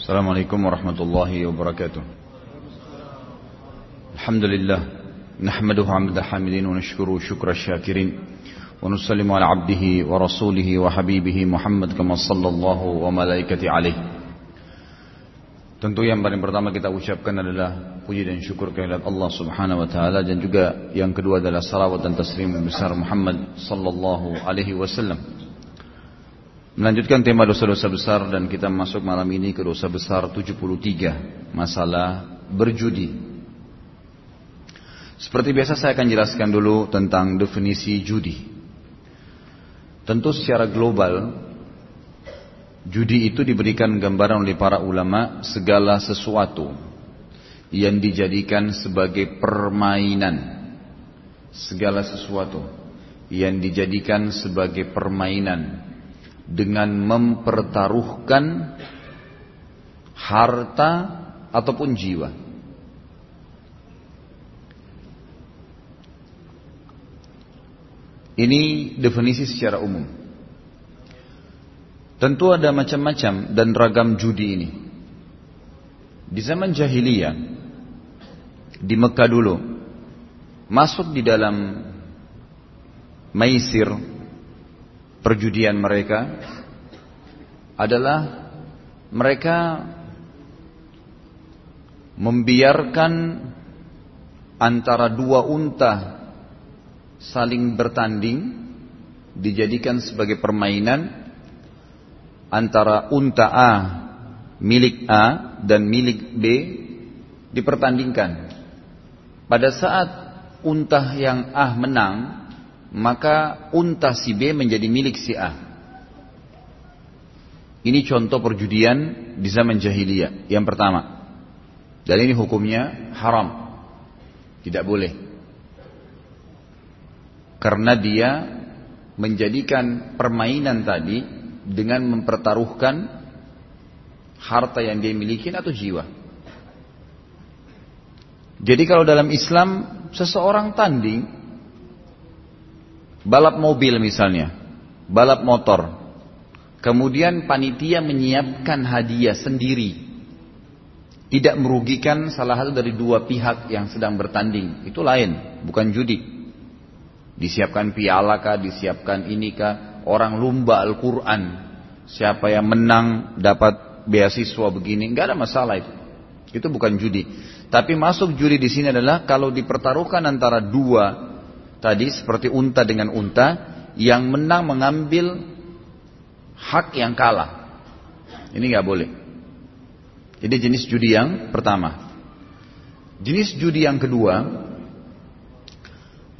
Assalamualaikum warahmatullahi wabarakatuh. Alhamdulillah. نحمده حمد الحامدين ونشكره شكر الشاكرين ونسلم على عبده ورسوله وحبيبه محمد كما صلى الله وملائكته عليه Tentu yang paling pertama kita ucapkan adalah puji dan syukur kehadirat Allah Subhanahu wa taala dan juga yang kedua adalah salawat dan taslim besar Muhammad sallallahu alaihi wasallam. Melanjutkan tema dosa-dosa besar dan kita masuk malam ini ke dosa besar 73, masalah berjudi. Seperti biasa saya akan jelaskan dulu tentang definisi judi. Tentu secara global Judi itu diberikan gambaran oleh para ulama segala sesuatu yang dijadikan sebagai permainan. Segala sesuatu yang dijadikan sebagai permainan dengan mempertaruhkan harta ataupun jiwa. Ini definisi secara umum. Tentu ada macam-macam dan ragam judi ini. Di zaman jahiliyah, di Mekah dulu, masuk di dalam maisir perjudian mereka adalah mereka membiarkan antara dua unta saling bertanding dijadikan sebagai permainan antara unta A milik A dan milik B dipertandingkan. Pada saat unta yang A menang, maka unta si B menjadi milik si A. Ini contoh perjudian di zaman jahiliyah yang pertama. Dan ini hukumnya haram. Tidak boleh. Karena dia menjadikan permainan tadi dengan mempertaruhkan harta yang dia miliki atau jiwa. Jadi kalau dalam Islam seseorang tanding balap mobil misalnya, balap motor, kemudian panitia menyiapkan hadiah sendiri, tidak merugikan salah satu dari dua pihak yang sedang bertanding, itu lain, bukan judi. Disiapkan piala kah, disiapkan ini kah, orang lumba Al-Quran. Siapa yang menang dapat beasiswa begini, nggak ada masalah itu. Itu bukan judi. Tapi masuk judi di sini adalah kalau dipertaruhkan antara dua tadi seperti unta dengan unta, yang menang mengambil hak yang kalah. Ini nggak boleh. Jadi jenis judi yang pertama. Jenis judi yang kedua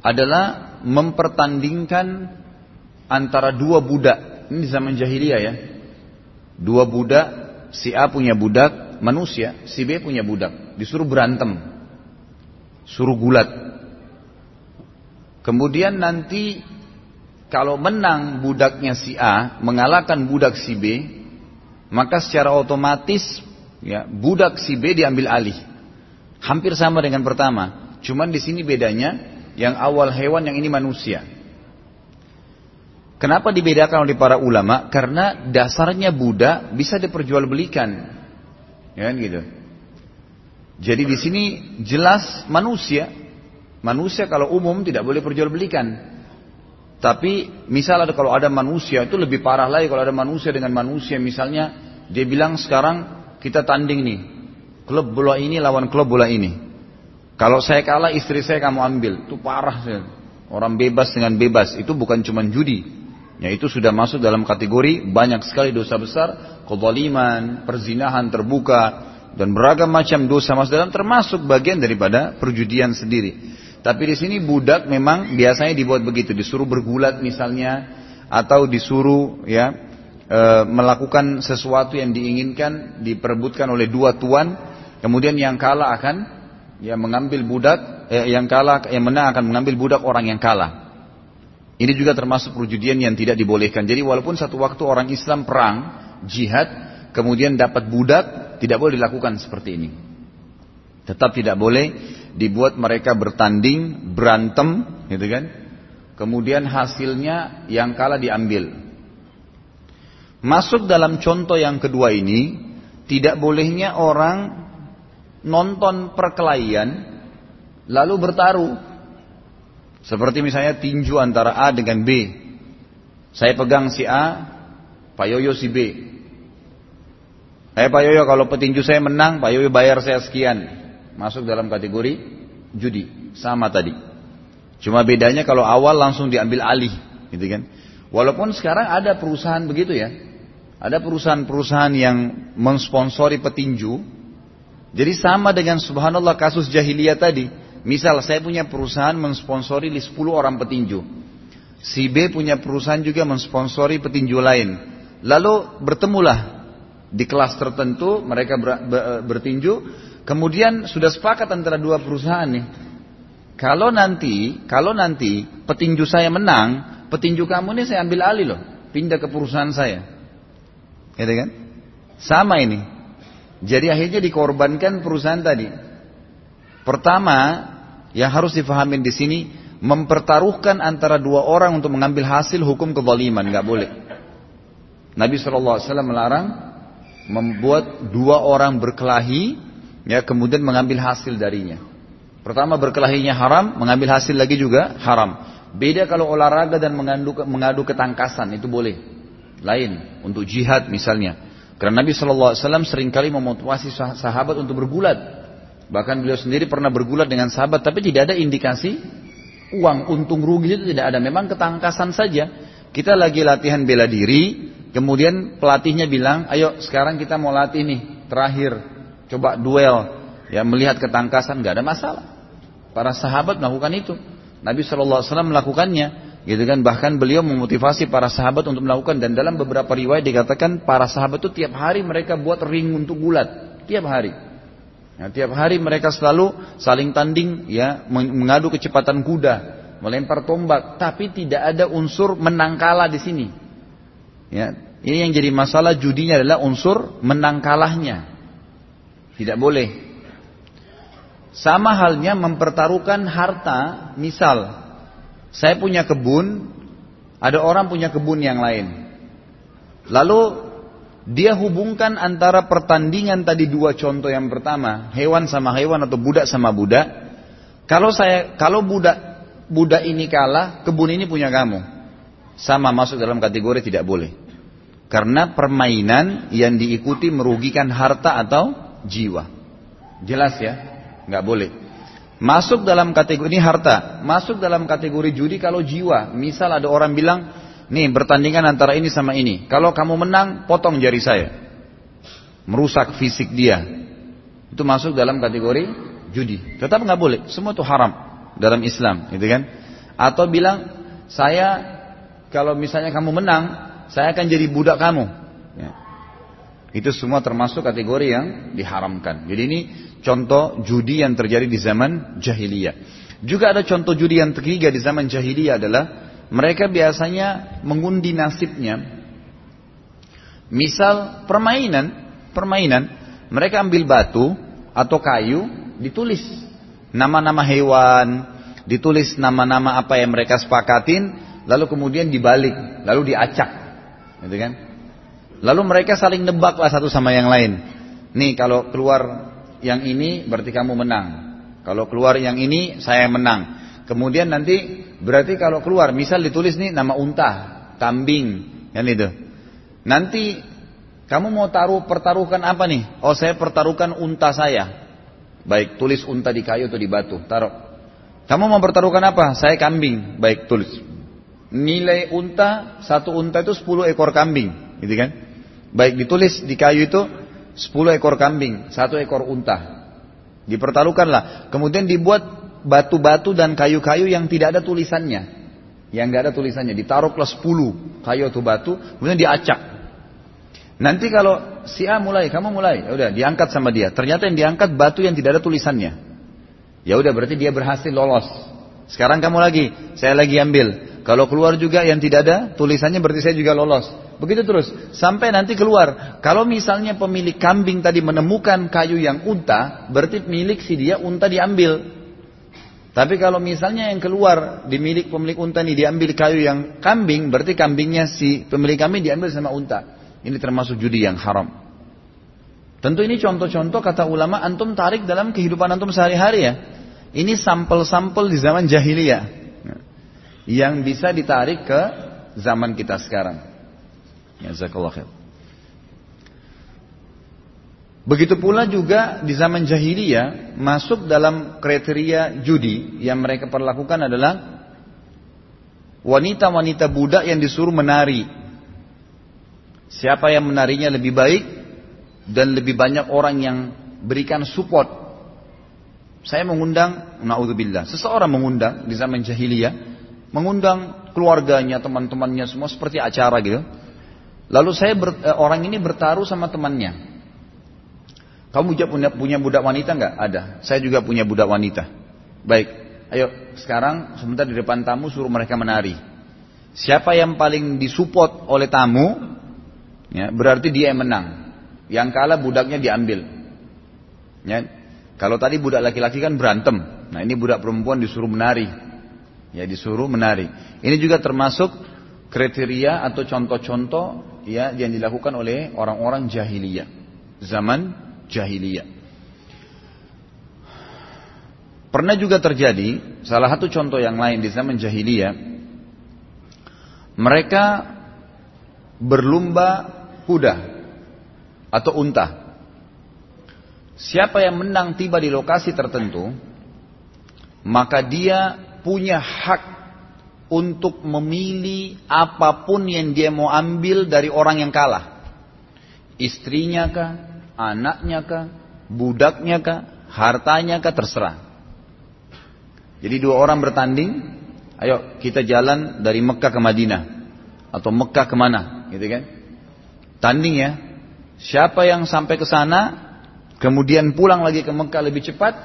adalah mempertandingkan antara dua budak. Ini zaman jahiliyah ya. Dua budak, si A punya budak manusia, si B punya budak. Disuruh berantem. Suruh gulat. Kemudian nanti kalau menang budaknya si A mengalahkan budak si B, maka secara otomatis ya budak si B diambil alih. Hampir sama dengan pertama. Cuman di sini bedanya yang awal hewan yang ini manusia. Kenapa dibedakan oleh para ulama? Karena dasarnya budak bisa diperjualbelikan. Ya kan gitu. Jadi di sini jelas manusia. Manusia kalau umum tidak boleh perjualbelikan. Tapi misal ada kalau ada manusia itu lebih parah lagi kalau ada manusia dengan manusia misalnya dia bilang sekarang kita tanding nih klub bola ini lawan klub bola ini. Kalau saya kalah istri saya kamu ambil itu parah orang bebas dengan bebas itu bukan cuma judi Ya itu sudah masuk dalam kategori banyak sekali dosa besar, kezaliman, perzinahan terbuka dan beragam macam dosa masuk dalam termasuk bagian daripada perjudian sendiri. Tapi di sini budak memang biasanya dibuat begitu, disuruh bergulat misalnya atau disuruh ya e, melakukan sesuatu yang diinginkan diperebutkan oleh dua tuan, kemudian yang kalah akan ya mengambil budak, eh, yang kalah yang menang akan mengambil budak orang yang kalah. Ini juga termasuk perjudian yang tidak dibolehkan. Jadi walaupun satu waktu orang Islam perang, jihad, kemudian dapat budak, tidak boleh dilakukan seperti ini. Tetap tidak boleh dibuat mereka bertanding, berantem, gitu kan? Kemudian hasilnya yang kalah diambil. Masuk dalam contoh yang kedua ini, tidak bolehnya orang nonton perkelahian lalu bertaruh. Seperti misalnya tinju antara A dengan B. Saya pegang si A, Pak Yoyo si B. Eh Pak Yoyo kalau petinju saya menang, Pak Yoyo bayar saya sekian. Masuk dalam kategori judi. Sama tadi. Cuma bedanya kalau awal langsung diambil alih. Gitu kan. Walaupun sekarang ada perusahaan begitu ya. Ada perusahaan-perusahaan yang mensponsori petinju. Jadi sama dengan subhanallah kasus jahiliyah tadi. Misal saya punya perusahaan mensponsori 10 orang petinju. Si B punya perusahaan juga mensponsori petinju lain. Lalu bertemulah di kelas tertentu mereka ber, ber, bertinju. Kemudian sudah sepakat antara dua perusahaan nih. Kalau nanti, kalau nanti petinju saya menang, petinju kamu ini saya ambil alih loh, pindah ke perusahaan saya. Gitu kan? Sama ini. Jadi akhirnya dikorbankan perusahaan tadi. Pertama, yang harus difahami di sini, mempertaruhkan antara dua orang untuk mengambil hasil hukum kezaliman, nggak boleh. Nabi SAW melarang membuat dua orang berkelahi, ya kemudian mengambil hasil darinya. Pertama berkelahinya haram, mengambil hasil lagi juga haram. Beda kalau olahraga dan mengadu, mengadu ketangkasan itu boleh lain untuk jihad misalnya. Karena Nabi Shallallahu Alaihi Wasallam sering kali memotivasi sahabat untuk bergulat. Bahkan beliau sendiri pernah bergulat dengan sahabat, tapi tidak ada indikasi uang untung rugi itu tidak ada. Memang ketangkasan saja. Kita lagi latihan bela diri, kemudian pelatihnya bilang, ayo sekarang kita mau latih nih, terakhir, coba duel, ya melihat ketangkasan, nggak ada masalah. Para sahabat melakukan itu. Nabi Wasallam melakukannya. Gitu kan bahkan beliau memotivasi para sahabat untuk melakukan dan dalam beberapa riwayat dikatakan para sahabat itu tiap hari mereka buat ring untuk gulat tiap hari. Nah, tiap hari mereka selalu saling tanding ya mengadu kecepatan kuda, melempar tombak, tapi tidak ada unsur menang kalah di sini. Ya, ini yang jadi masalah judinya adalah unsur menang kalahnya. Tidak boleh. Sama halnya mempertaruhkan harta, misal saya punya kebun, ada orang punya kebun yang lain. Lalu dia hubungkan antara pertandingan tadi dua contoh yang pertama, hewan sama hewan atau budak sama budak. Kalau saya kalau budak budak ini kalah, kebun ini punya kamu. Sama masuk dalam kategori tidak boleh. Karena permainan yang diikuti merugikan harta atau jiwa. Jelas ya? Nggak boleh. Masuk dalam kategori ini harta, masuk dalam kategori judi kalau jiwa. Misal ada orang bilang, nih bertandingan antara ini sama ini. Kalau kamu menang, potong jari saya. Merusak fisik dia. Itu masuk dalam kategori judi. Tetap nggak boleh, semua itu haram dalam Islam, gitu kan? Atau bilang, saya kalau misalnya kamu menang, saya akan jadi budak kamu. Ya. Itu semua termasuk kategori yang diharamkan. Jadi ini contoh judi yang terjadi di zaman jahiliyah. Juga ada contoh judi yang ketiga di zaman jahiliyah adalah mereka biasanya mengundi nasibnya. Misal permainan, permainan, mereka ambil batu atau kayu, ditulis nama-nama hewan, ditulis nama-nama apa yang mereka sepakatin, lalu kemudian dibalik, lalu diacak, gitu kan? Lalu mereka saling nebaklah satu sama yang lain. Nih kalau keluar yang ini berarti kamu menang. Kalau keluar yang ini saya menang. Kemudian nanti berarti kalau keluar misal ditulis nih nama unta, kambing, kan itu. Nanti kamu mau taruh pertaruhkan apa nih? Oh saya pertaruhkan unta saya. Baik tulis unta di kayu atau di batu, taruh. Kamu mau pertaruhkan apa? Saya kambing. Baik tulis. Nilai unta satu unta itu 10 ekor kambing, gitu kan? Baik ditulis di kayu itu 10 ekor kambing, satu ekor unta. Dipertaruhkanlah. Kemudian dibuat batu-batu dan kayu-kayu yang tidak ada tulisannya. Yang nggak ada tulisannya. Ditaruhlah 10 kayu atau batu, kemudian diacak. Nanti kalau si A mulai, kamu mulai, ya udah diangkat sama dia. Ternyata yang diangkat batu yang tidak ada tulisannya. Ya udah berarti dia berhasil lolos. Sekarang kamu lagi, saya lagi ambil. Kalau keluar juga yang tidak ada tulisannya berarti saya juga lolos. Begitu terus sampai nanti keluar. Kalau misalnya pemilik kambing tadi menemukan kayu yang unta, berarti milik si dia unta diambil. Tapi kalau misalnya yang keluar di milik pemilik unta ini diambil kayu yang kambing, berarti kambingnya si pemilik kambing diambil sama unta. Ini termasuk judi yang haram. Tentu ini contoh-contoh kata ulama antum tarik dalam kehidupan antum sehari-hari ya. Ini sampel-sampel di zaman jahiliyah. Yang bisa ditarik ke zaman kita sekarang. Ya, khair. Begitu pula juga di zaman jahiliyah masuk dalam kriteria judi yang mereka perlakukan adalah wanita-wanita budak yang disuruh menari. Siapa yang menarinya lebih baik dan lebih banyak orang yang berikan support. Saya mengundang, naudzubillah, seseorang mengundang di zaman jahiliyah, mengundang keluarganya, teman-temannya semua seperti acara gitu. Lalu saya ber, eh, orang ini bertaruh sama temannya. Kamu juga punya, punya budak wanita nggak? Ada. Saya juga punya budak wanita. Baik. Ayo sekarang sebentar di depan tamu suruh mereka menari. Siapa yang paling disupport oleh tamu, ya, berarti dia yang menang. Yang kalah budaknya diambil. Ya. Kalau tadi budak laki-laki kan berantem. Nah ini budak perempuan disuruh menari. Ya disuruh menari. Ini juga termasuk kriteria atau contoh-contoh ya yang dilakukan oleh orang-orang jahiliyah. Zaman jahiliyah. Pernah juga terjadi, salah satu contoh yang lain di zaman jahiliyah, mereka berlumba kuda atau unta. Siapa yang menang tiba di lokasi tertentu, maka dia punya hak untuk memilih apa pun yang dia mau ambil dari orang yang kalah. Istrinya kah, anaknya kah, budaknya kah, hartanya kah, terserah. Jadi dua orang bertanding, ayo kita jalan dari Mekah ke Madinah. Atau Mekah ke mana, gitu kan. Tanding ya. Siapa yang sampai ke sana, kemudian pulang lagi ke Mekah lebih cepat,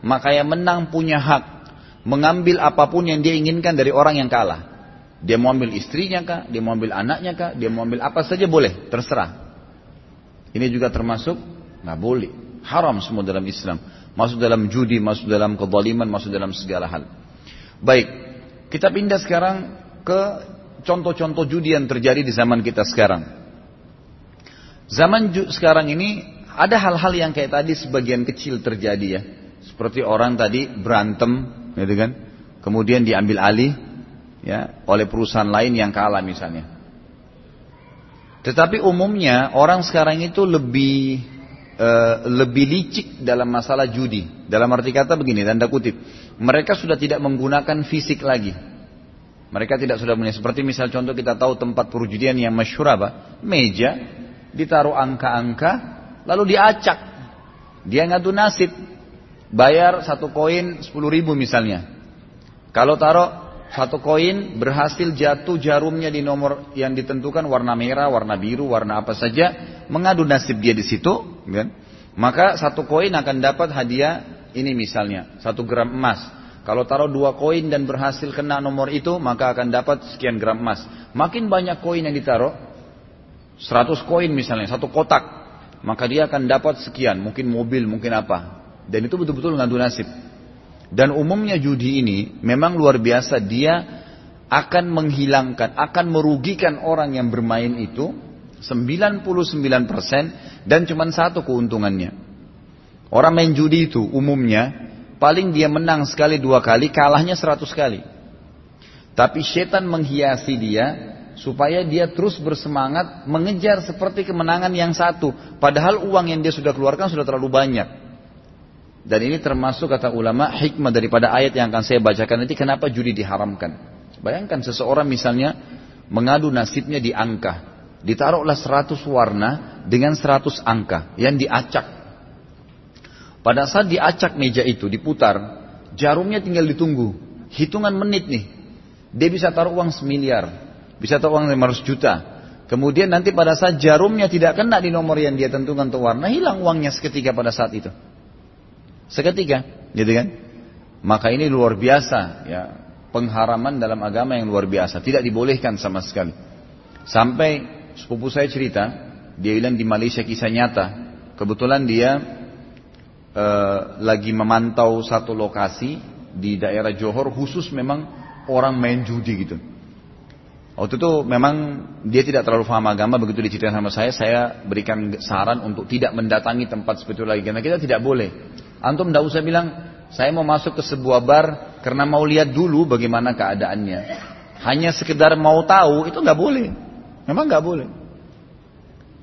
maka yang menang punya hak mengambil apa pun yang dia inginkan dari orang yang kalah. Dia mau ambil istrinya kah, dia mau ambil anaknya kah, dia mau ambil apa saja boleh, terserah. Ini juga termasuk nggak boleh, haram semua dalam Islam. Masuk dalam judi, masuk dalam kezaliman, masuk dalam segala hal. Baik, kita pindah sekarang ke contoh-contoh judi yang terjadi di zaman kita sekarang. Zaman sekarang ini ada hal-hal yang kayak tadi sebagian kecil terjadi ya. Seperti orang tadi berantem, gitu kan? Kemudian diambil alih ya oleh perusahaan lain yang kalah misalnya. Tetapi umumnya orang sekarang itu lebih uh, lebih licik dalam masalah judi. Dalam arti kata begini, tanda kutip, mereka sudah tidak menggunakan fisik lagi. Mereka tidak sudah punya seperti misal contoh kita tahu tempat perjudian yang masyhur apa? Meja ditaruh angka-angka lalu diacak. Dia ngadu nasib. Bayar satu koin sepuluh ribu misalnya. Kalau taruh satu koin berhasil jatuh jarumnya di nomor yang ditentukan warna merah, warna biru, warna apa saja, mengadu nasib dia di situ, kan? Maka satu koin akan dapat hadiah ini misalnya satu gram emas. Kalau taruh dua koin dan berhasil kena nomor itu, maka akan dapat sekian gram emas. Makin banyak koin yang ditaruh, 100 koin misalnya, satu kotak, maka dia akan dapat sekian, mungkin mobil, mungkin apa. Dan itu betul-betul ngadu nasib. Dan umumnya judi ini memang luar biasa dia akan menghilangkan, akan merugikan orang yang bermain itu 99% dan cuma satu keuntungannya. Orang main judi itu umumnya paling dia menang sekali dua kali, kalahnya 100 kali. Tapi setan menghiasi dia supaya dia terus bersemangat mengejar seperti kemenangan yang satu. Padahal uang yang dia sudah keluarkan sudah terlalu banyak. Dan ini termasuk kata ulama hikmah daripada ayat yang akan saya bacakan nanti kenapa judi diharamkan. Bayangkan seseorang misalnya mengadu nasibnya di angka. Ditaruhlah 100 warna dengan 100 angka yang diacak. Pada saat diacak meja itu diputar, jarumnya tinggal ditunggu. Hitungan menit nih. Dia bisa taruh uang semiliar, bisa taruh uang 500 juta. Kemudian nanti pada saat jarumnya tidak kena di nomor yang dia tentukan untuk warna, hilang uangnya seketika pada saat itu. Seketika, gitu kan? Maka ini luar biasa, ya pengharaman dalam agama yang luar biasa, tidak dibolehkan sama sekali. Sampai sepupu saya cerita, dia bilang di Malaysia kisah nyata, kebetulan dia uh, lagi memantau satu lokasi di daerah Johor khusus memang orang main judi gitu. Waktu itu memang dia tidak terlalu paham agama, begitu diceritakan sama saya, saya berikan saran untuk tidak mendatangi tempat seperti itu lagi. Karena kita tidak boleh. Antum tidak usah bilang, saya mau masuk ke sebuah bar karena mau lihat dulu bagaimana keadaannya. Hanya sekedar mau tahu, itu nggak boleh. Memang nggak boleh.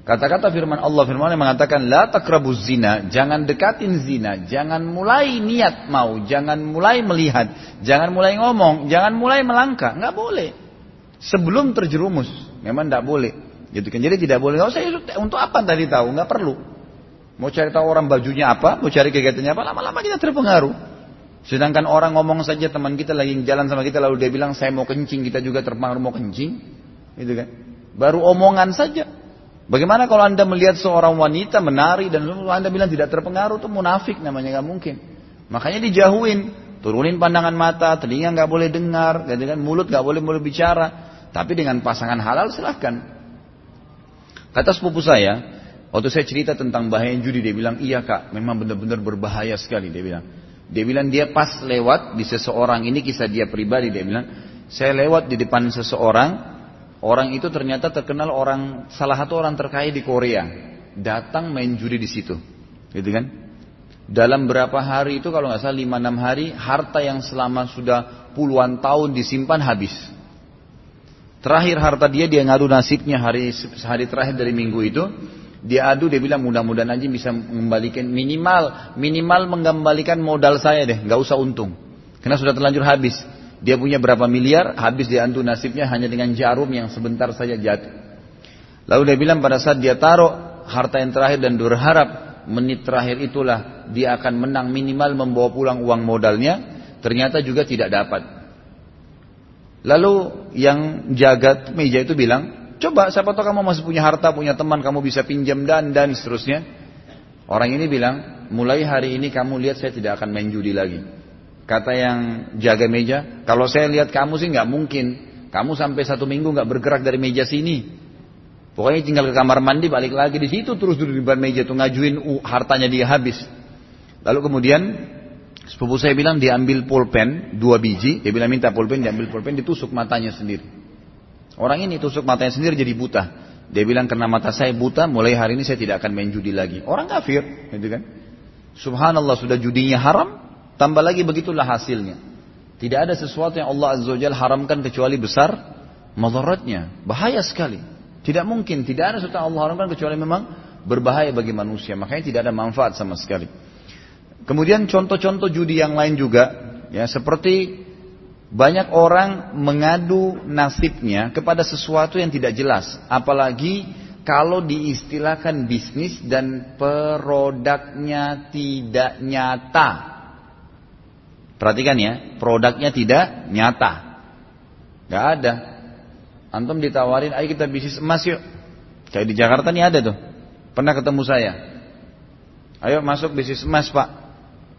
Kata-kata firman Allah firman yang mengatakan la takrabuz zina, jangan dekatin zina, jangan mulai niat mau, jangan mulai melihat, jangan mulai ngomong, jangan mulai melangkah, nggak boleh. Sebelum terjerumus, memang nggak boleh. Gitu kan. Jadi tidak boleh. Nggak usah untuk apa tadi tahu, nggak perlu. Mau cari tahu orang bajunya apa, mau cari kegiatannya apa, lama-lama kita terpengaruh. Sedangkan orang ngomong saja teman kita lagi jalan sama kita lalu dia bilang saya mau kencing, kita juga terpengaruh mau kencing, gitu kan. Baru omongan saja, Bagaimana kalau anda melihat seorang wanita menari dan anda bilang tidak terpengaruh itu munafik namanya nggak mungkin. Makanya dijauhin, turunin pandangan mata, telinga nggak boleh dengar, gitu kan mulut nggak boleh boleh bicara. Tapi dengan pasangan halal silahkan. Kata sepupu saya, waktu saya cerita tentang bahaya judi, dia bilang iya kak, memang benar-benar berbahaya sekali. Dia bilang, dia bilang dia pas lewat di seseorang ini kisah dia pribadi dia bilang, saya lewat di depan seseorang Orang itu ternyata terkenal orang salah satu orang terkaya di Korea. Datang main judi di situ. Gitu kan? Dalam berapa hari itu kalau nggak salah 5 6 hari harta yang selama sudah puluhan tahun disimpan habis. Terakhir harta dia dia ngadu nasibnya hari hari terakhir dari minggu itu dia adu dia bilang mudah-mudahan aja bisa mengembalikan minimal minimal mengembalikan modal saya deh nggak usah untung karena sudah terlanjur habis dia punya berapa miliar, habis diantu nasibnya hanya dengan jarum yang sebentar saja jatuh. Lalu dia bilang pada saat dia taruh harta yang terakhir dan berharap menit terakhir itulah dia akan menang minimal membawa pulang uang modalnya, ternyata juga tidak dapat. Lalu yang jaga meja itu bilang, coba siapa tahu kamu masih punya harta, punya teman, kamu bisa pinjam dan dan seterusnya. Orang ini bilang, mulai hari ini kamu lihat saya tidak akan main judi lagi. Kata yang jaga meja, kalau saya lihat kamu sih nggak mungkin. Kamu sampai satu minggu nggak bergerak dari meja sini. Pokoknya tinggal ke kamar mandi, balik lagi di situ terus duduk di depan meja tuh ngajuin uh, hartanya dia habis. Lalu kemudian sepupu saya bilang diambil pulpen dua biji, dia bilang minta pulpen, diambil pulpen, ditusuk matanya sendiri. Orang ini tusuk matanya sendiri jadi buta. Dia bilang karena mata saya buta, mulai hari ini saya tidak akan main judi lagi. Orang kafir, gitu kan? Subhanallah sudah judinya haram, Tambah lagi begitulah hasilnya. Tidak ada sesuatu yang Allah Azza wa Jal haramkan kecuali besar madaratnya. Bahaya sekali. Tidak mungkin, tidak ada sesuatu yang Allah haramkan kecuali memang berbahaya bagi manusia. Makanya tidak ada manfaat sama sekali. Kemudian contoh-contoh judi yang lain juga, ya seperti banyak orang mengadu nasibnya kepada sesuatu yang tidak jelas, apalagi kalau diistilahkan bisnis dan produknya tidak nyata. Perhatikan ya, produknya tidak nyata. Gak ada. Antum ditawarin, ayo kita bisnis emas yuk. Kayak di Jakarta nih ada tuh. Pernah ketemu saya. Ayo masuk bisnis emas pak.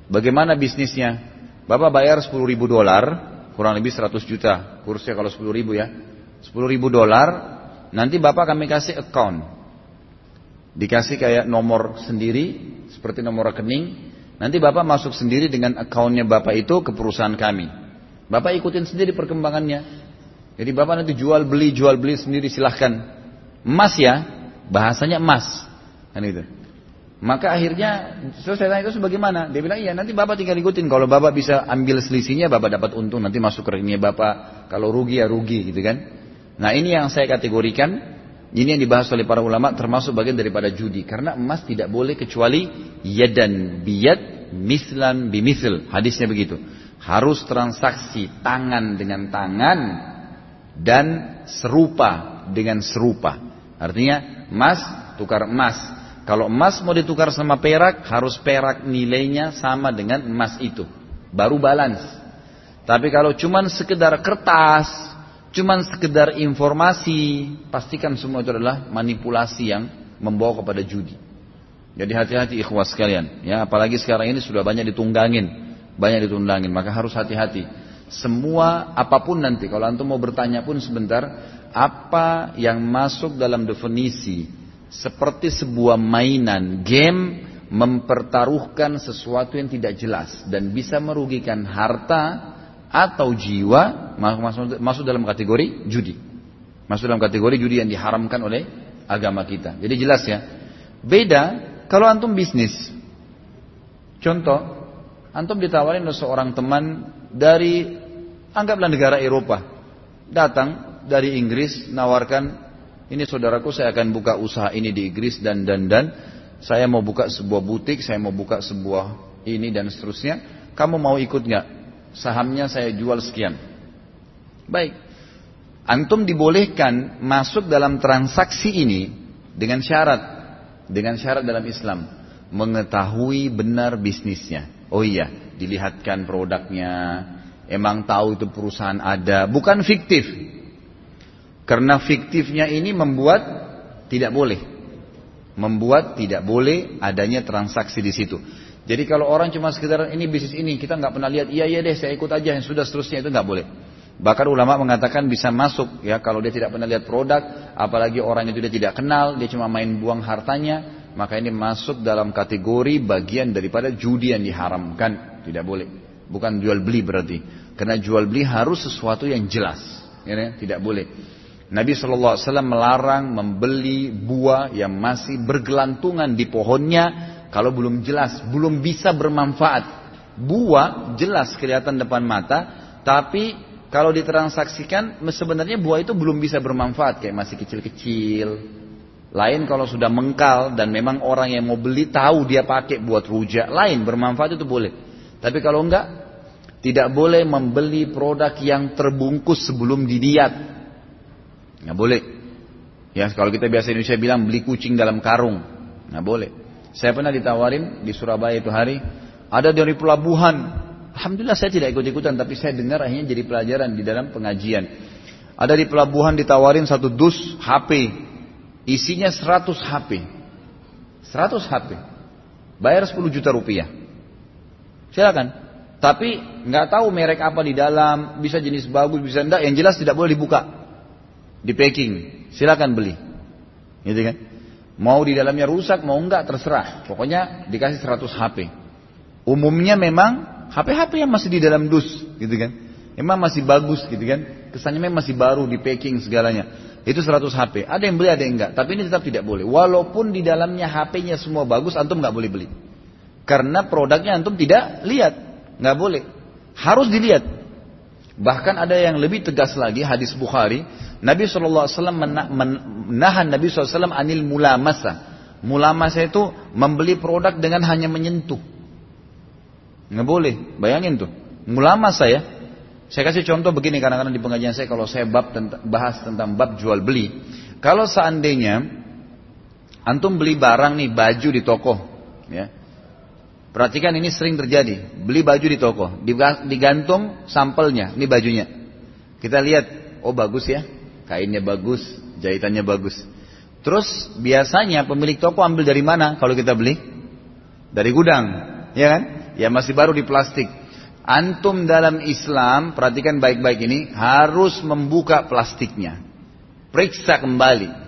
Bagaimana bisnisnya? Bapak bayar 10 ribu dolar, kurang lebih 100 juta. Kursnya kalau 10 ribu ya. 10 ribu dolar, nanti bapak kami kasih account. Dikasih kayak nomor sendiri, seperti nomor rekening. Nanti Bapak masuk sendiri dengan akunnya Bapak itu ke perusahaan kami. Bapak ikutin sendiri perkembangannya. Jadi Bapak nanti jual beli, jual beli sendiri silahkan. Emas ya, bahasanya emas. Kan itu. Maka akhirnya terus saya tanya itu sebagaimana? Dia bilang iya nanti Bapak tinggal ikutin. Kalau Bapak bisa ambil selisihnya Bapak dapat untung nanti masuk ke rekeningnya Bapak. Kalau rugi ya rugi gitu kan. Nah ini yang saya kategorikan ini yang dibahas oleh para ulama termasuk bagian daripada judi. Karena emas tidak boleh kecuali yadan biyad mislan bimisl. Hadisnya begitu. Harus transaksi tangan dengan tangan dan serupa dengan serupa. Artinya emas tukar emas. Kalau emas mau ditukar sama perak, harus perak nilainya sama dengan emas itu. Baru balance. Tapi kalau cuma sekedar kertas, cuman sekedar informasi, pastikan semua itu adalah manipulasi yang membawa kepada judi. Jadi hati-hati ikhwas sekalian, ya apalagi sekarang ini sudah banyak ditunggangin, banyak ditunggangin, maka harus hati-hati. Semua apa pun nanti, kalau antum mau bertanya pun sebentar, apa yang masuk dalam definisi seperti sebuah mainan game mempertaruhkan sesuatu yang tidak jelas dan bisa merugikan harta atau jiwa masuk, dalam kategori judi. Masuk dalam kategori judi yang diharamkan oleh agama kita. Jadi jelas ya. Beda kalau antum bisnis. Contoh, antum ditawarin oleh seorang teman dari anggaplah negara Eropa. Datang dari Inggris nawarkan ini saudaraku saya akan buka usaha ini di Inggris dan dan dan saya mau buka sebuah butik, saya mau buka sebuah ini dan seterusnya. Kamu mau ikut nggak? Sahamnya saya jual sekian. Baik. Antum dibolehkan masuk dalam transaksi ini dengan syarat, dengan syarat dalam Islam mengetahui benar bisnisnya. Oh iya, dilihatkan produknya, emang tahu itu perusahaan ada, bukan fiktif. Karena fiktifnya ini membuat tidak boleh. Membuat tidak boleh adanya transaksi di situ. Jadi kalau orang cuma sekedar ini bisnis ini kita nggak pernah lihat, iya iya deh saya ikut aja yang sudah seterusnya itu nggak boleh. Bahkan ulama mengatakan bisa masuk ya kalau dia tidak pernah lihat produk, apalagi orang itu dia tidak kenal, dia cuma main buang hartanya, maka ini masuk dalam kategori bagian daripada judi yang diharamkan, tidak boleh. Bukan jual beli berarti, karena jual beli harus sesuatu yang jelas, ya, tidak boleh. Nabi SAW melarang membeli buah yang masih bergelantungan di pohonnya kalau belum jelas, belum bisa bermanfaat. Buah jelas kelihatan depan mata, tapi kalau ditransaksikan sebenarnya buah itu belum bisa bermanfaat kayak masih kecil-kecil. Lain kalau sudah mengkal dan memang orang yang mau beli tahu dia pakai buat rujak, lain bermanfaat itu boleh. Tapi kalau enggak, tidak boleh membeli produk yang terbungkus sebelum didiat. Nggak boleh. Ya kalau kita biasa Indonesia bilang beli kucing dalam karung, nggak boleh. Saya pernah ditawarin di Surabaya itu hari, ada dari pelabuhan. Alhamdulillah saya tidak ikut-ikutan, tapi saya dengar akhirnya jadi pelajaran di dalam pengajian. Ada di pelabuhan ditawarin satu dus HP, isinya 100 HP. 100 HP. Bayar 10 juta rupiah. Silakan. Tapi nggak tahu merek apa di dalam, bisa jenis bagus, bisa enggak, yang jelas tidak boleh dibuka di packing, silakan beli. Gitu kan? Mau di dalamnya rusak, mau enggak terserah. Pokoknya dikasih 100 HP. Umumnya memang HP-HP yang masih di dalam dus, gitu kan? Memang masih bagus gitu kan? Kesannya memang masih baru di packing segalanya. Itu 100 HP. Ada yang beli, ada yang enggak. Tapi ini tetap tidak boleh. Walaupun di dalamnya HP-nya semua bagus, antum nggak boleh beli. Karena produknya antum tidak lihat, nggak boleh. Harus dilihat. Bahkan ada yang lebih tegas lagi hadis Bukhari Nabi SAW menahan Nabi SAW anil mulamasa. Mulamasa itu membeli produk dengan hanya menyentuh. Nggak boleh, bayangin tuh. Mulamasa ya. Saya kasih contoh begini kadang-kadang di pengajian saya kalau saya bab bahas tentang bab jual beli. Kalau seandainya antum beli barang nih baju di toko, ya. Perhatikan ini sering terjadi. Beli baju di toko, digantung sampelnya, ini bajunya. Kita lihat, oh bagus ya, kainnya bagus, jahitannya bagus. Terus biasanya pemilik toko ambil dari mana kalau kita beli? Dari gudang, ya kan? Ya masih baru di plastik. Antum dalam Islam, perhatikan baik-baik ini, harus membuka plastiknya. Periksa kembali.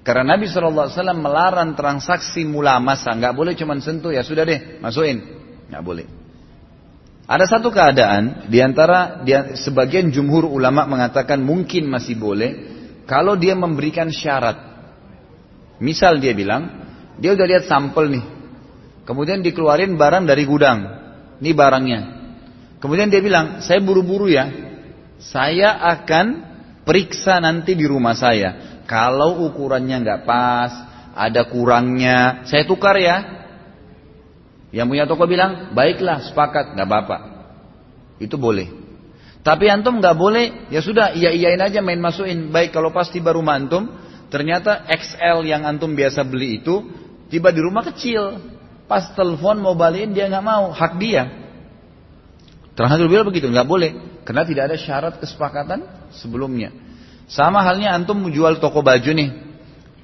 Karena Nabi SAW melarang transaksi mula masa, nggak boleh cuma sentuh ya sudah deh, masukin, nggak boleh. Ada satu keadaan di antara sebagian jumhur ulama mengatakan mungkin masih boleh kalau dia memberikan syarat. Misal dia bilang, dia udah lihat sampel nih. Kemudian dikeluarin barang dari gudang. Ini barangnya. Kemudian dia bilang, saya buru-buru ya. Saya akan periksa nanti di rumah saya. Kalau ukurannya nggak pas, ada kurangnya, saya tukar ya. Yang punya toko bilang, baiklah sepakat, nggak apa-apa. Itu boleh. Tapi antum nggak boleh, ya sudah, iya iyain aja main masukin. Baik kalau pas tiba rumah antum, ternyata XL yang antum biasa beli itu tiba di rumah kecil. Pas telepon mau balikin dia nggak mau, hak dia. Terakhir bilang begitu, nggak boleh, karena tidak ada syarat kesepakatan sebelumnya. Sama halnya antum jual toko baju nih,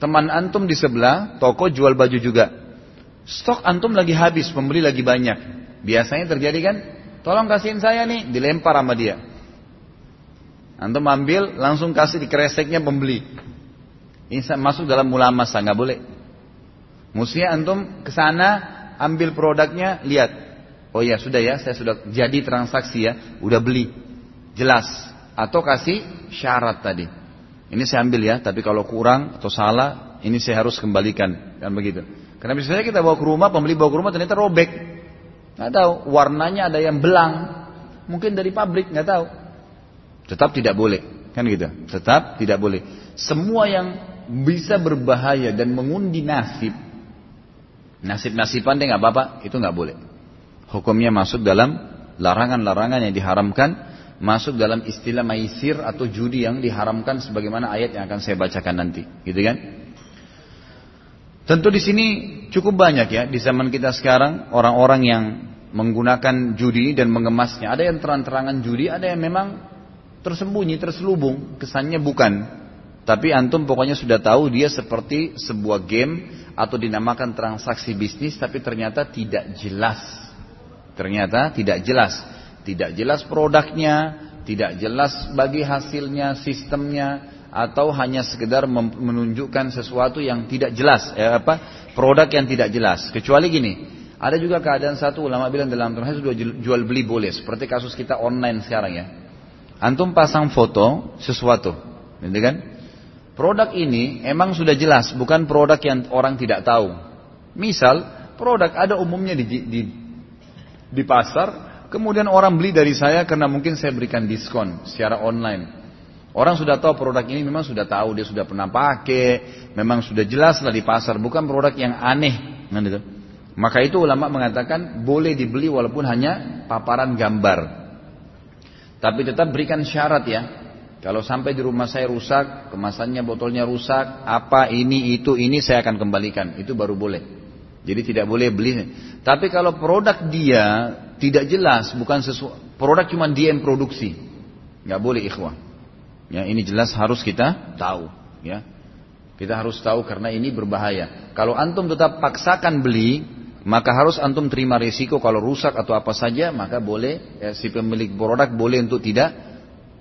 teman antum di sebelah toko jual baju juga. Stok antum lagi habis, pembeli lagi banyak. Biasanya terjadi kan, tolong kasihin saya nih, dilempar sama dia. Antum ambil, langsung kasih di kreseknya pembeli. Ini masuk dalam mula masa, nggak boleh. Mestinya antum ke sana, ambil produknya, lihat. Oh ya sudah ya, saya sudah jadi transaksi ya, udah beli. Jelas. Atau kasih syarat tadi. Ini saya ambil ya, tapi kalau kurang atau salah, ini saya harus kembalikan. Kan begitu. Karena misalnya kita bawa ke rumah, pembeli bawa ke rumah ternyata robek. Nggak tahu, warnanya ada yang belang. Mungkin dari pabrik, nggak tahu. Tetap tidak boleh. Kan gitu. Tetap tidak boleh. Semua yang bisa berbahaya dan mengundi nasib. Nasib-nasiban deh nggak apa-apa, itu nggak boleh. Hukumnya masuk dalam larangan-larangan yang diharamkan masuk dalam istilah maisir atau judi yang diharamkan sebagaimana ayat yang akan saya bacakan nanti, gitu kan? Tentu di sini cukup banyak ya di zaman kita sekarang orang-orang yang menggunakan judi dan mengemasnya. Ada yang terang-terangan judi, ada yang memang tersembunyi, terselubung, kesannya bukan. Tapi antum pokoknya sudah tahu dia seperti sebuah game atau dinamakan transaksi bisnis tapi ternyata tidak jelas. Ternyata tidak jelas. Tidak jelas produknya, tidak jelas bagi hasilnya, sistemnya, atau hanya sekedar menunjukkan sesuatu yang tidak jelas, eh, apa produk yang tidak jelas. Kecuali gini, ada juga keadaan satu ulama bilang dalam transaksi sudah jual beli boleh, seperti kasus kita online sekarang ya. Antum pasang foto sesuatu, gitu kan? Produk ini emang sudah jelas, bukan produk yang orang tidak tahu. Misal, produk ada umumnya di, di, di pasar, Kemudian orang beli dari saya karena mungkin saya berikan diskon secara online. Orang sudah tahu produk ini memang sudah tahu, dia sudah pernah pakai, memang sudah jelas lah di pasar, bukan produk yang aneh. Kan gitu. Maka itu ulama mengatakan boleh dibeli walaupun hanya paparan gambar. Tapi tetap berikan syarat ya. Kalau sampai di rumah saya rusak, kemasannya botolnya rusak, apa ini itu ini saya akan kembalikan. Itu baru boleh. Jadi tidak boleh beli. Tapi kalau produk dia tidak jelas, bukan sesuatu produk cuma dia produksi, nggak boleh ikhwah. Ya ini jelas harus kita tahu, ya. Kita harus tahu karena ini berbahaya. Kalau antum tetap paksakan beli, maka harus antum terima risiko kalau rusak atau apa saja, maka boleh ya, si pemilik produk boleh untuk tidak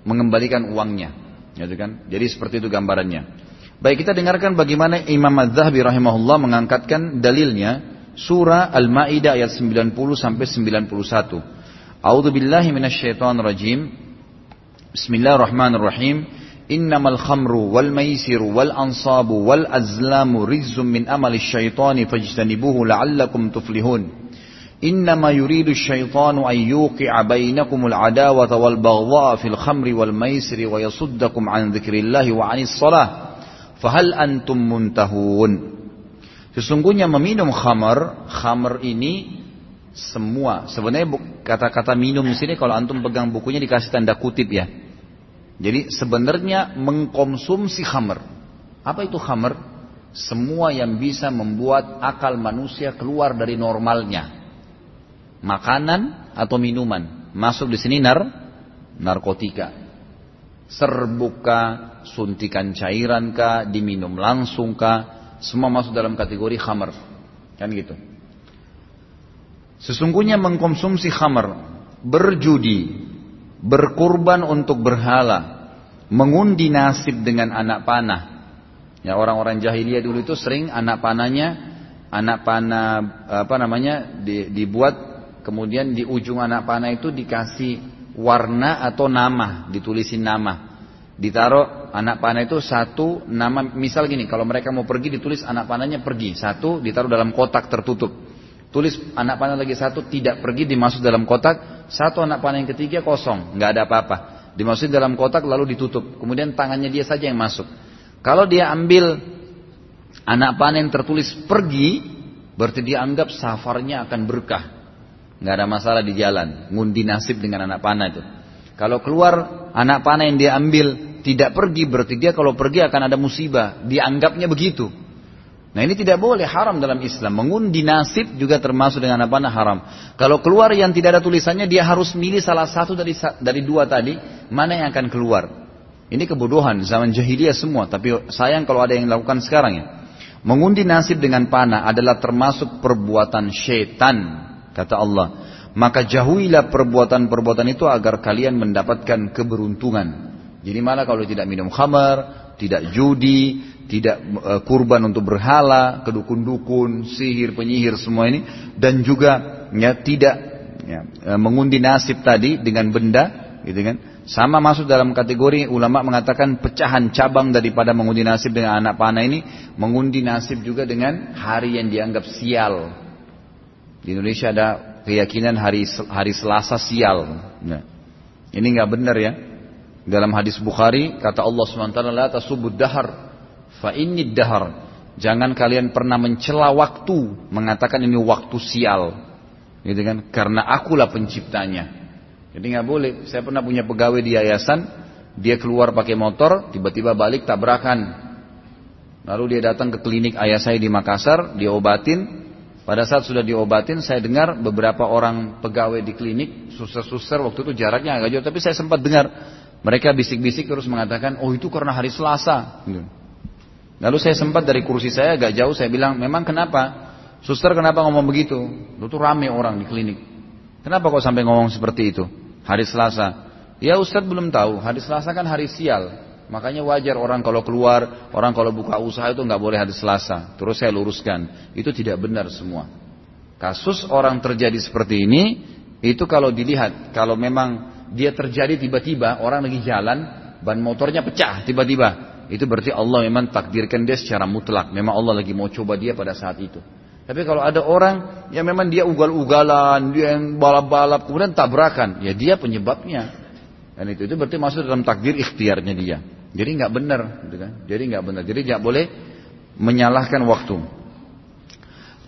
mengembalikan uangnya. Gitu kan? Jadi seperti itu gambarannya. Baik kita dengarkan bagaimana Imam Az-Zahabi rahimahullah mengangkatkan dalilnya surah Al-Maidah ayat 90 sampai 91. A'udzu billahi minasyaitonir rajim. Bismillahirrahmanirrahim. Innamal khamru wal maisiru wal ansabu wal azlamu rizqum min amali syaitani fajtanibuhu la'allakum tuflihun. إنما يريد الشيطان أن يوقع بينكم العداوة والبغضاء في الخمر والميسر ويصدكم عن ذكر الله وعن الصلاة فهل أنتم منتهون Sesungguhnya meminum khamar, khamar ini semua. Sebenarnya kata-kata minum di sini kalau antum pegang bukunya dikasih tanda kutip ya. Jadi sebenarnya mengkonsumsi khamar. Apa itu khamar? Semua yang bisa membuat akal manusia keluar dari normalnya. Makanan atau minuman. Masuk di sini nar narkotika. Serbuka, suntikan cairan kah, diminum langsung kah, semua masuk dalam kategori khamar. Kan gitu. Sesungguhnya mengkonsumsi khamar, berjudi, berkurban untuk berhala, mengundi nasib dengan anak panah. Ya orang-orang jahiliyah dulu itu sering anak panahnya, anak panah apa namanya dibuat kemudian di ujung anak panah itu dikasih warna atau nama, ditulisin nama ditaruh anak panah itu satu nama misal gini kalau mereka mau pergi ditulis anak panahnya pergi satu ditaruh dalam kotak tertutup tulis anak panah lagi satu tidak pergi dimasuk dalam kotak. Satu anak panah yang ketiga kosong nggak ada apa-apa. Dimasuk dalam kotak lalu ditutup. Kemudian tangannya dia saja yang masuk. Kalau dia ambil anak panah yang tertulis pergi berarti dia anggap safarnya akan berkah. Nggak ada masalah di jalan. Ngundi nasib dengan anak panah itu. Kalau keluar anak panah yang dia ambil tidak pergi berarti dia kalau pergi akan ada musibah. Dianggapnya begitu. Nah ini tidak boleh haram dalam Islam. Mengundi nasib juga termasuk dengan anak panah haram. Kalau keluar yang tidak ada tulisannya dia harus milih salah satu dari dari dua tadi mana yang akan keluar. Ini kebodohan zaman jahiliyah semua. Tapi sayang kalau ada yang lakukan sekarang ya. Mengundi nasib dengan panah adalah termasuk perbuatan syaitan kata Allah maka jauhilah perbuatan-perbuatan itu agar kalian mendapatkan keberuntungan. Jadi mana kalau tidak minum khamar, tidak judi, tidak uh, kurban untuk berhala, kedukun-dukun, sihir, penyihir semua ini dan juga ya tidak ya, uh, mengundi nasib tadi dengan benda gitu kan Sama masuk dalam kategori ulama mengatakan pecahan cabang daripada mengundi nasib dengan anak panah ini mengundi nasib juga dengan hari yang dianggap sial. Di Indonesia ada keyakinan hari hari Selasa sial. Nah, ini nggak benar ya. Dalam hadis Bukhari kata Allah SWT la tasubud dahar fa inni dahar. Jangan kalian pernah mencela waktu mengatakan ini waktu sial. Gitu kan? Karena akulah penciptanya. Jadi nggak boleh. Saya pernah punya pegawai di yayasan, dia keluar pakai motor, tiba-tiba balik tabrakan. Lalu dia datang ke klinik ayah saya di Makassar, dia obatin. Pada saat sudah diobatin, saya dengar beberapa orang pegawai di klinik, suster-suster waktu itu jaraknya agak jauh, tapi saya sempat dengar mereka bisik-bisik terus mengatakan, oh itu karena hari Selasa. Gitu. Lalu saya sempat dari kursi saya agak jauh, saya bilang, memang kenapa? Suster kenapa ngomong begitu? Itu rame orang di klinik. Kenapa kok sampai ngomong seperti itu? hari Selasa. Ya Ustadz belum tahu, hari Selasa kan hari sial. Makanya wajar orang kalau keluar, orang kalau buka usaha itu nggak boleh hari Selasa. Terus saya luruskan, itu tidak benar semua. Kasus orang terjadi seperti ini, itu kalau dilihat, kalau memang dia terjadi tiba-tiba, orang lagi jalan, ban motornya pecah tiba-tiba. Itu berarti Allah memang takdirkan dia secara mutlak. Memang Allah lagi mau coba dia pada saat itu. Tapi kalau ada orang yang memang dia ugal-ugalan, dia yang balap-balap, kemudian tabrakan, ya dia penyebabnya. Dan itu itu berarti masuk dalam takdir ikhtiarnya dia. Jadi nggak benar, gitu kan? Jadi nggak benar. Jadi tidak boleh menyalahkan waktu.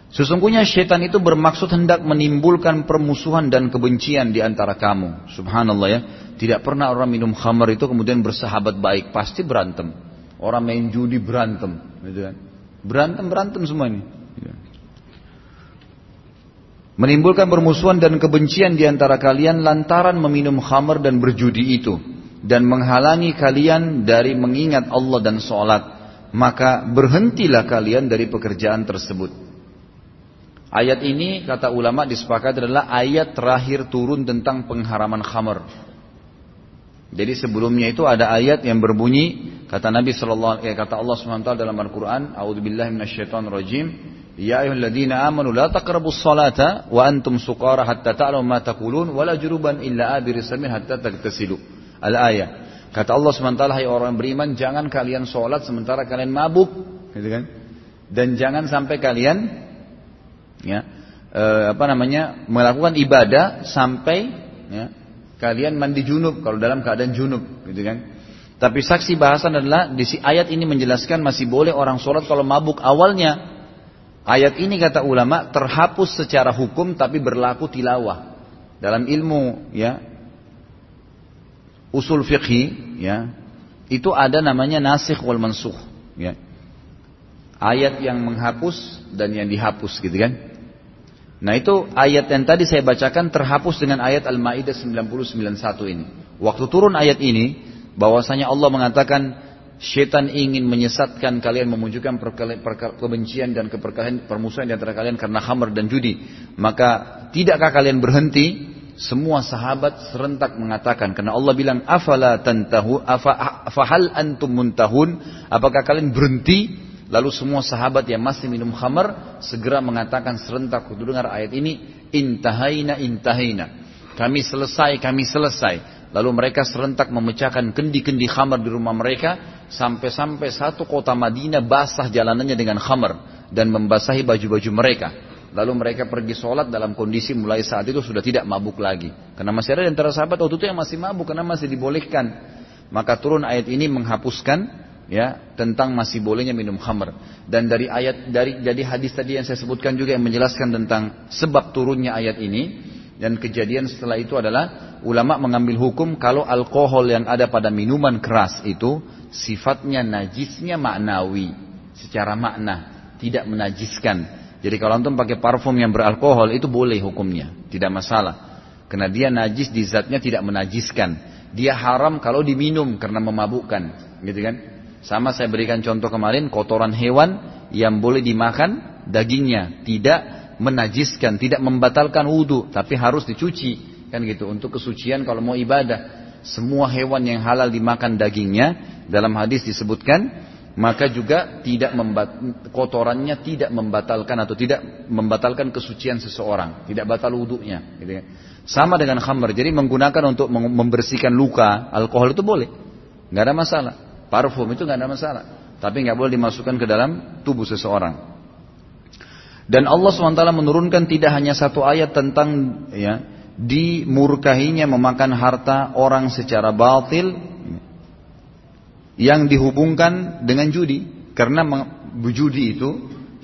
Sesungguhnya syaitan itu bermaksud hendak menimbulkan permusuhan dan kebencian di antara kamu. Subhanallah ya. Tidak pernah orang minum khamar itu kemudian bersahabat baik. Pasti berantem. Orang main judi berantem. Gitu kan. Berantem berantem semua ini. Menimbulkan permusuhan dan kebencian di antara kalian lantaran meminum khamar dan berjudi itu. Dan menghalangi kalian dari mengingat Allah dan sholat. Maka berhentilah kalian dari pekerjaan tersebut. Ayat ini kata ulama disepakati adalah ayat terakhir turun tentang pengharaman khamar. Jadi sebelumnya itu ada ayat yang berbunyi kata Nabi sallallahu alaihi kata Allah SWT dalam Al-Qur'an, "A'udzubillahi minasyaitonirrajim." Ya ayyuhalladzina amanu la taqrabus salata wa antum suqara hatta ta'lamu ma taqulun wala juruban illa abiri samin hatta tagtasilu. Al-ayah. Kata Allah SWT, hai orang beriman, jangan kalian sholat sementara kalian mabuk, gitu kan? Dan jangan sampai kalian, ya, e, apa namanya, melakukan ibadah sampai, ya, kalian mandi junub kalau dalam keadaan junub, gitu kan? Tapi saksi bahasan adalah di ayat ini menjelaskan masih boleh orang sholat kalau mabuk awalnya Ayat ini kata ulama terhapus secara hukum tapi berlaku tilawah. Dalam ilmu ya usul fikih ya itu ada namanya nasikh wal mansukh ya. Ayat yang menghapus dan yang dihapus gitu kan. Nah itu ayat yang tadi saya bacakan terhapus dengan ayat Al-Maidah 99.1 ini. Waktu turun ayat ini bahwasanya Allah mengatakan Syaitan ingin menyesatkan kalian memunculkan kebencian dan keperkalian permusuhan di antara kalian karena khamar dan judi. Maka tidakkah kalian berhenti? Semua sahabat serentak mengatakan karena Allah bilang afala tantahu afa afahal antum muntahun apakah kalian berhenti lalu semua sahabat yang masih minum khamar segera mengatakan serentak dengar ayat ini intahaina intahaina kami selesai kami selesai Lalu mereka serentak memecahkan kendi-kendi khamar di rumah mereka sampai-sampai satu kota Madinah basah jalanannya dengan khamar dan membasahi baju-baju mereka. Lalu mereka pergi sholat dalam kondisi mulai saat itu sudah tidak mabuk lagi. Karena masih ada di antara sahabat waktu itu yang masih mabuk karena masih dibolehkan. Maka turun ayat ini menghapuskan ya tentang masih bolehnya minum khamar. Dan dari ayat dari jadi hadis tadi yang saya sebutkan juga yang menjelaskan tentang sebab turunnya ayat ini dan kejadian setelah itu adalah ulama mengambil hukum kalau alkohol yang ada pada minuman keras itu sifatnya najisnya maknawi secara makna tidak menajiskan. Jadi kalau antum pakai parfum yang beralkohol itu boleh hukumnya, tidak masalah. Karena dia najis di zatnya tidak menajiskan. Dia haram kalau diminum karena memabukkan, gitu kan? Sama saya berikan contoh kemarin kotoran hewan yang boleh dimakan dagingnya, tidak menajiskan, tidak membatalkan wudhu, tapi harus dicuci, kan gitu. Untuk kesucian kalau mau ibadah, semua hewan yang halal dimakan dagingnya, dalam hadis disebutkan, maka juga tidak membat, kotorannya tidak membatalkan atau tidak membatalkan kesucian seseorang, tidak batal wudhunya. Gitu ya. Sama dengan khamr, jadi menggunakan untuk membersihkan luka, alkohol itu boleh, nggak ada masalah. Parfum itu nggak ada masalah, tapi nggak boleh dimasukkan ke dalam tubuh seseorang. Dan Allah SWT menurunkan tidak hanya satu ayat tentang ya dimurkahinya memakan harta orang secara batil yang dihubungkan dengan judi. Karena judi itu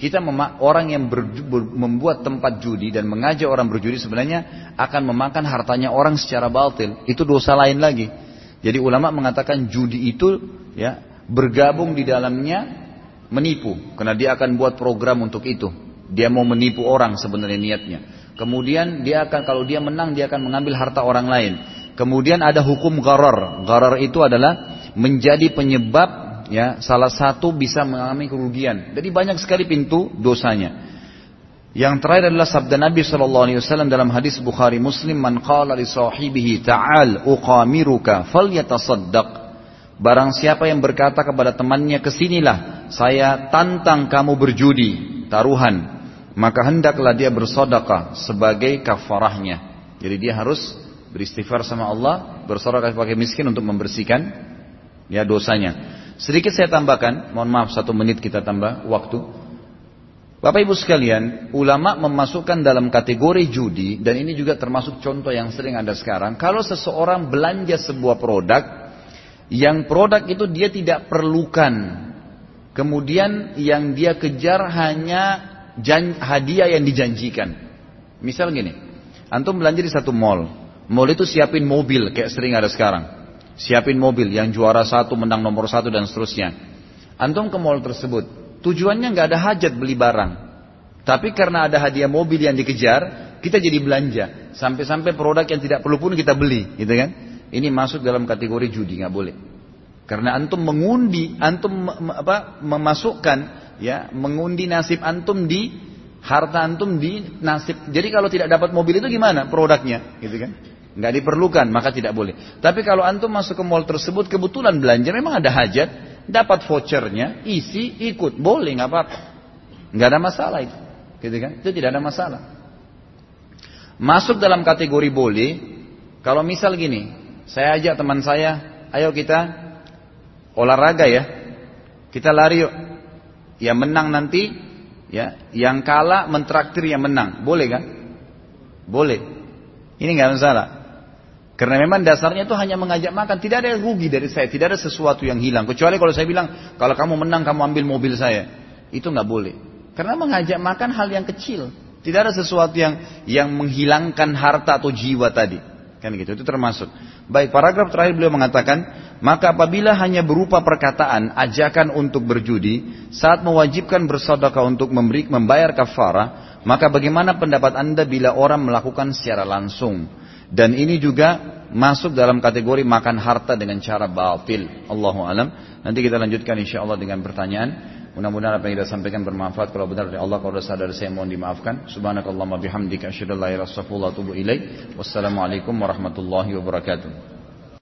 kita orang yang ber, membuat tempat judi dan mengajak orang berjudi sebenarnya akan memakan hartanya orang secara batil. Itu dosa lain lagi jadi ulama mengatakan judi itu ya bergabung di dalamnya menipu. Karena dia akan buat program untuk itu. Dia mau menipu orang sebenarnya niatnya. Kemudian dia akan kalau dia menang dia akan mengambil harta orang lain. Kemudian ada hukum gharar. Gharar itu adalah menjadi penyebab ya salah satu bisa mengalami kerugian. Jadi banyak sekali pintu dosanya. Yang terakhir adalah sabda Nabi Shallallahu Alaihi Wasallam dalam hadis Bukhari Muslim, "Man qala li sahibihi ta'al uqamiruka falyatasaddaq." Barang siapa yang berkata kepada temannya, "Ke sinilah, saya tantang kamu berjudi, taruhan." Maka hendaklah dia bersedekah sebagai kafarahnya. Jadi dia harus beristighfar sama Allah, bersedekah sebagai miskin untuk membersihkan ya dosanya. Sedikit saya tambahkan, mohon maaf satu menit kita tambah waktu. Bapak Ibu sekalian, ulama memasukkan dalam kategori judi dan ini juga termasuk contoh yang sering ada sekarang. Kalau seseorang belanja sebuah produk yang produk itu dia tidak perlukan, kemudian yang dia kejar hanya hadiah yang dijanjikan. Misal gini, antum belanja di satu mall, mall itu siapin mobil kayak sering ada sekarang siapin mobil yang juara satu menang nomor satu dan seterusnya. Antum ke mall tersebut, tujuannya nggak ada hajat beli barang, tapi karena ada hadiah mobil yang dikejar, kita jadi belanja. Sampai-sampai produk yang tidak perlu pun kita beli, gitu kan? Ini masuk dalam kategori judi, nggak boleh. Karena antum mengundi, antum apa, memasukkan, ya, mengundi nasib antum di harta antum di nasib. Jadi kalau tidak dapat mobil itu gimana produknya, gitu kan? nggak diperlukan maka tidak boleh. Tapi kalau antum masuk ke mall tersebut kebetulan belanja memang ada hajat, dapat vouchernya, isi ikut boleh nggak apa-apa, nggak ada masalah itu, gitu kan? Itu tidak ada masalah. Masuk dalam kategori boleh kalau misal gini, saya ajak teman saya, ayo kita olahraga ya, kita lari yuk, yang menang nanti ya, yang kalah mentraktir yang menang, boleh kan? Boleh. Ini nggak masalah. Karena memang dasarnya itu hanya mengajak makan, tidak ada rugi dari saya, tidak ada sesuatu yang hilang. Kecuali kalau saya bilang, kalau kamu menang kamu ambil mobil saya, itu nggak boleh. Karena mengajak makan hal yang kecil, tidak ada sesuatu yang yang menghilangkan harta atau jiwa tadi. Kan gitu, itu termasuk. Baik, paragraf terakhir beliau mengatakan, maka apabila hanya berupa perkataan, ajakan untuk berjudi, saat mewajibkan bersedekah untuk memberi membayar kafarah, maka bagaimana pendapat anda bila orang melakukan secara langsung? Dan ini juga masuk dalam kategori makan harta dengan cara batil. Allahu alam. Nanti kita lanjutkan insya Allah dengan pertanyaan. Mudah-mudahan apa yang kita sampaikan bermanfaat. Kalau benar dari Allah, kalau sadar saya mohon dimaafkan. Subhanakallahumma bihamdika asyhadu an la ilaha Wassalamualaikum warahmatullahi wabarakatuh.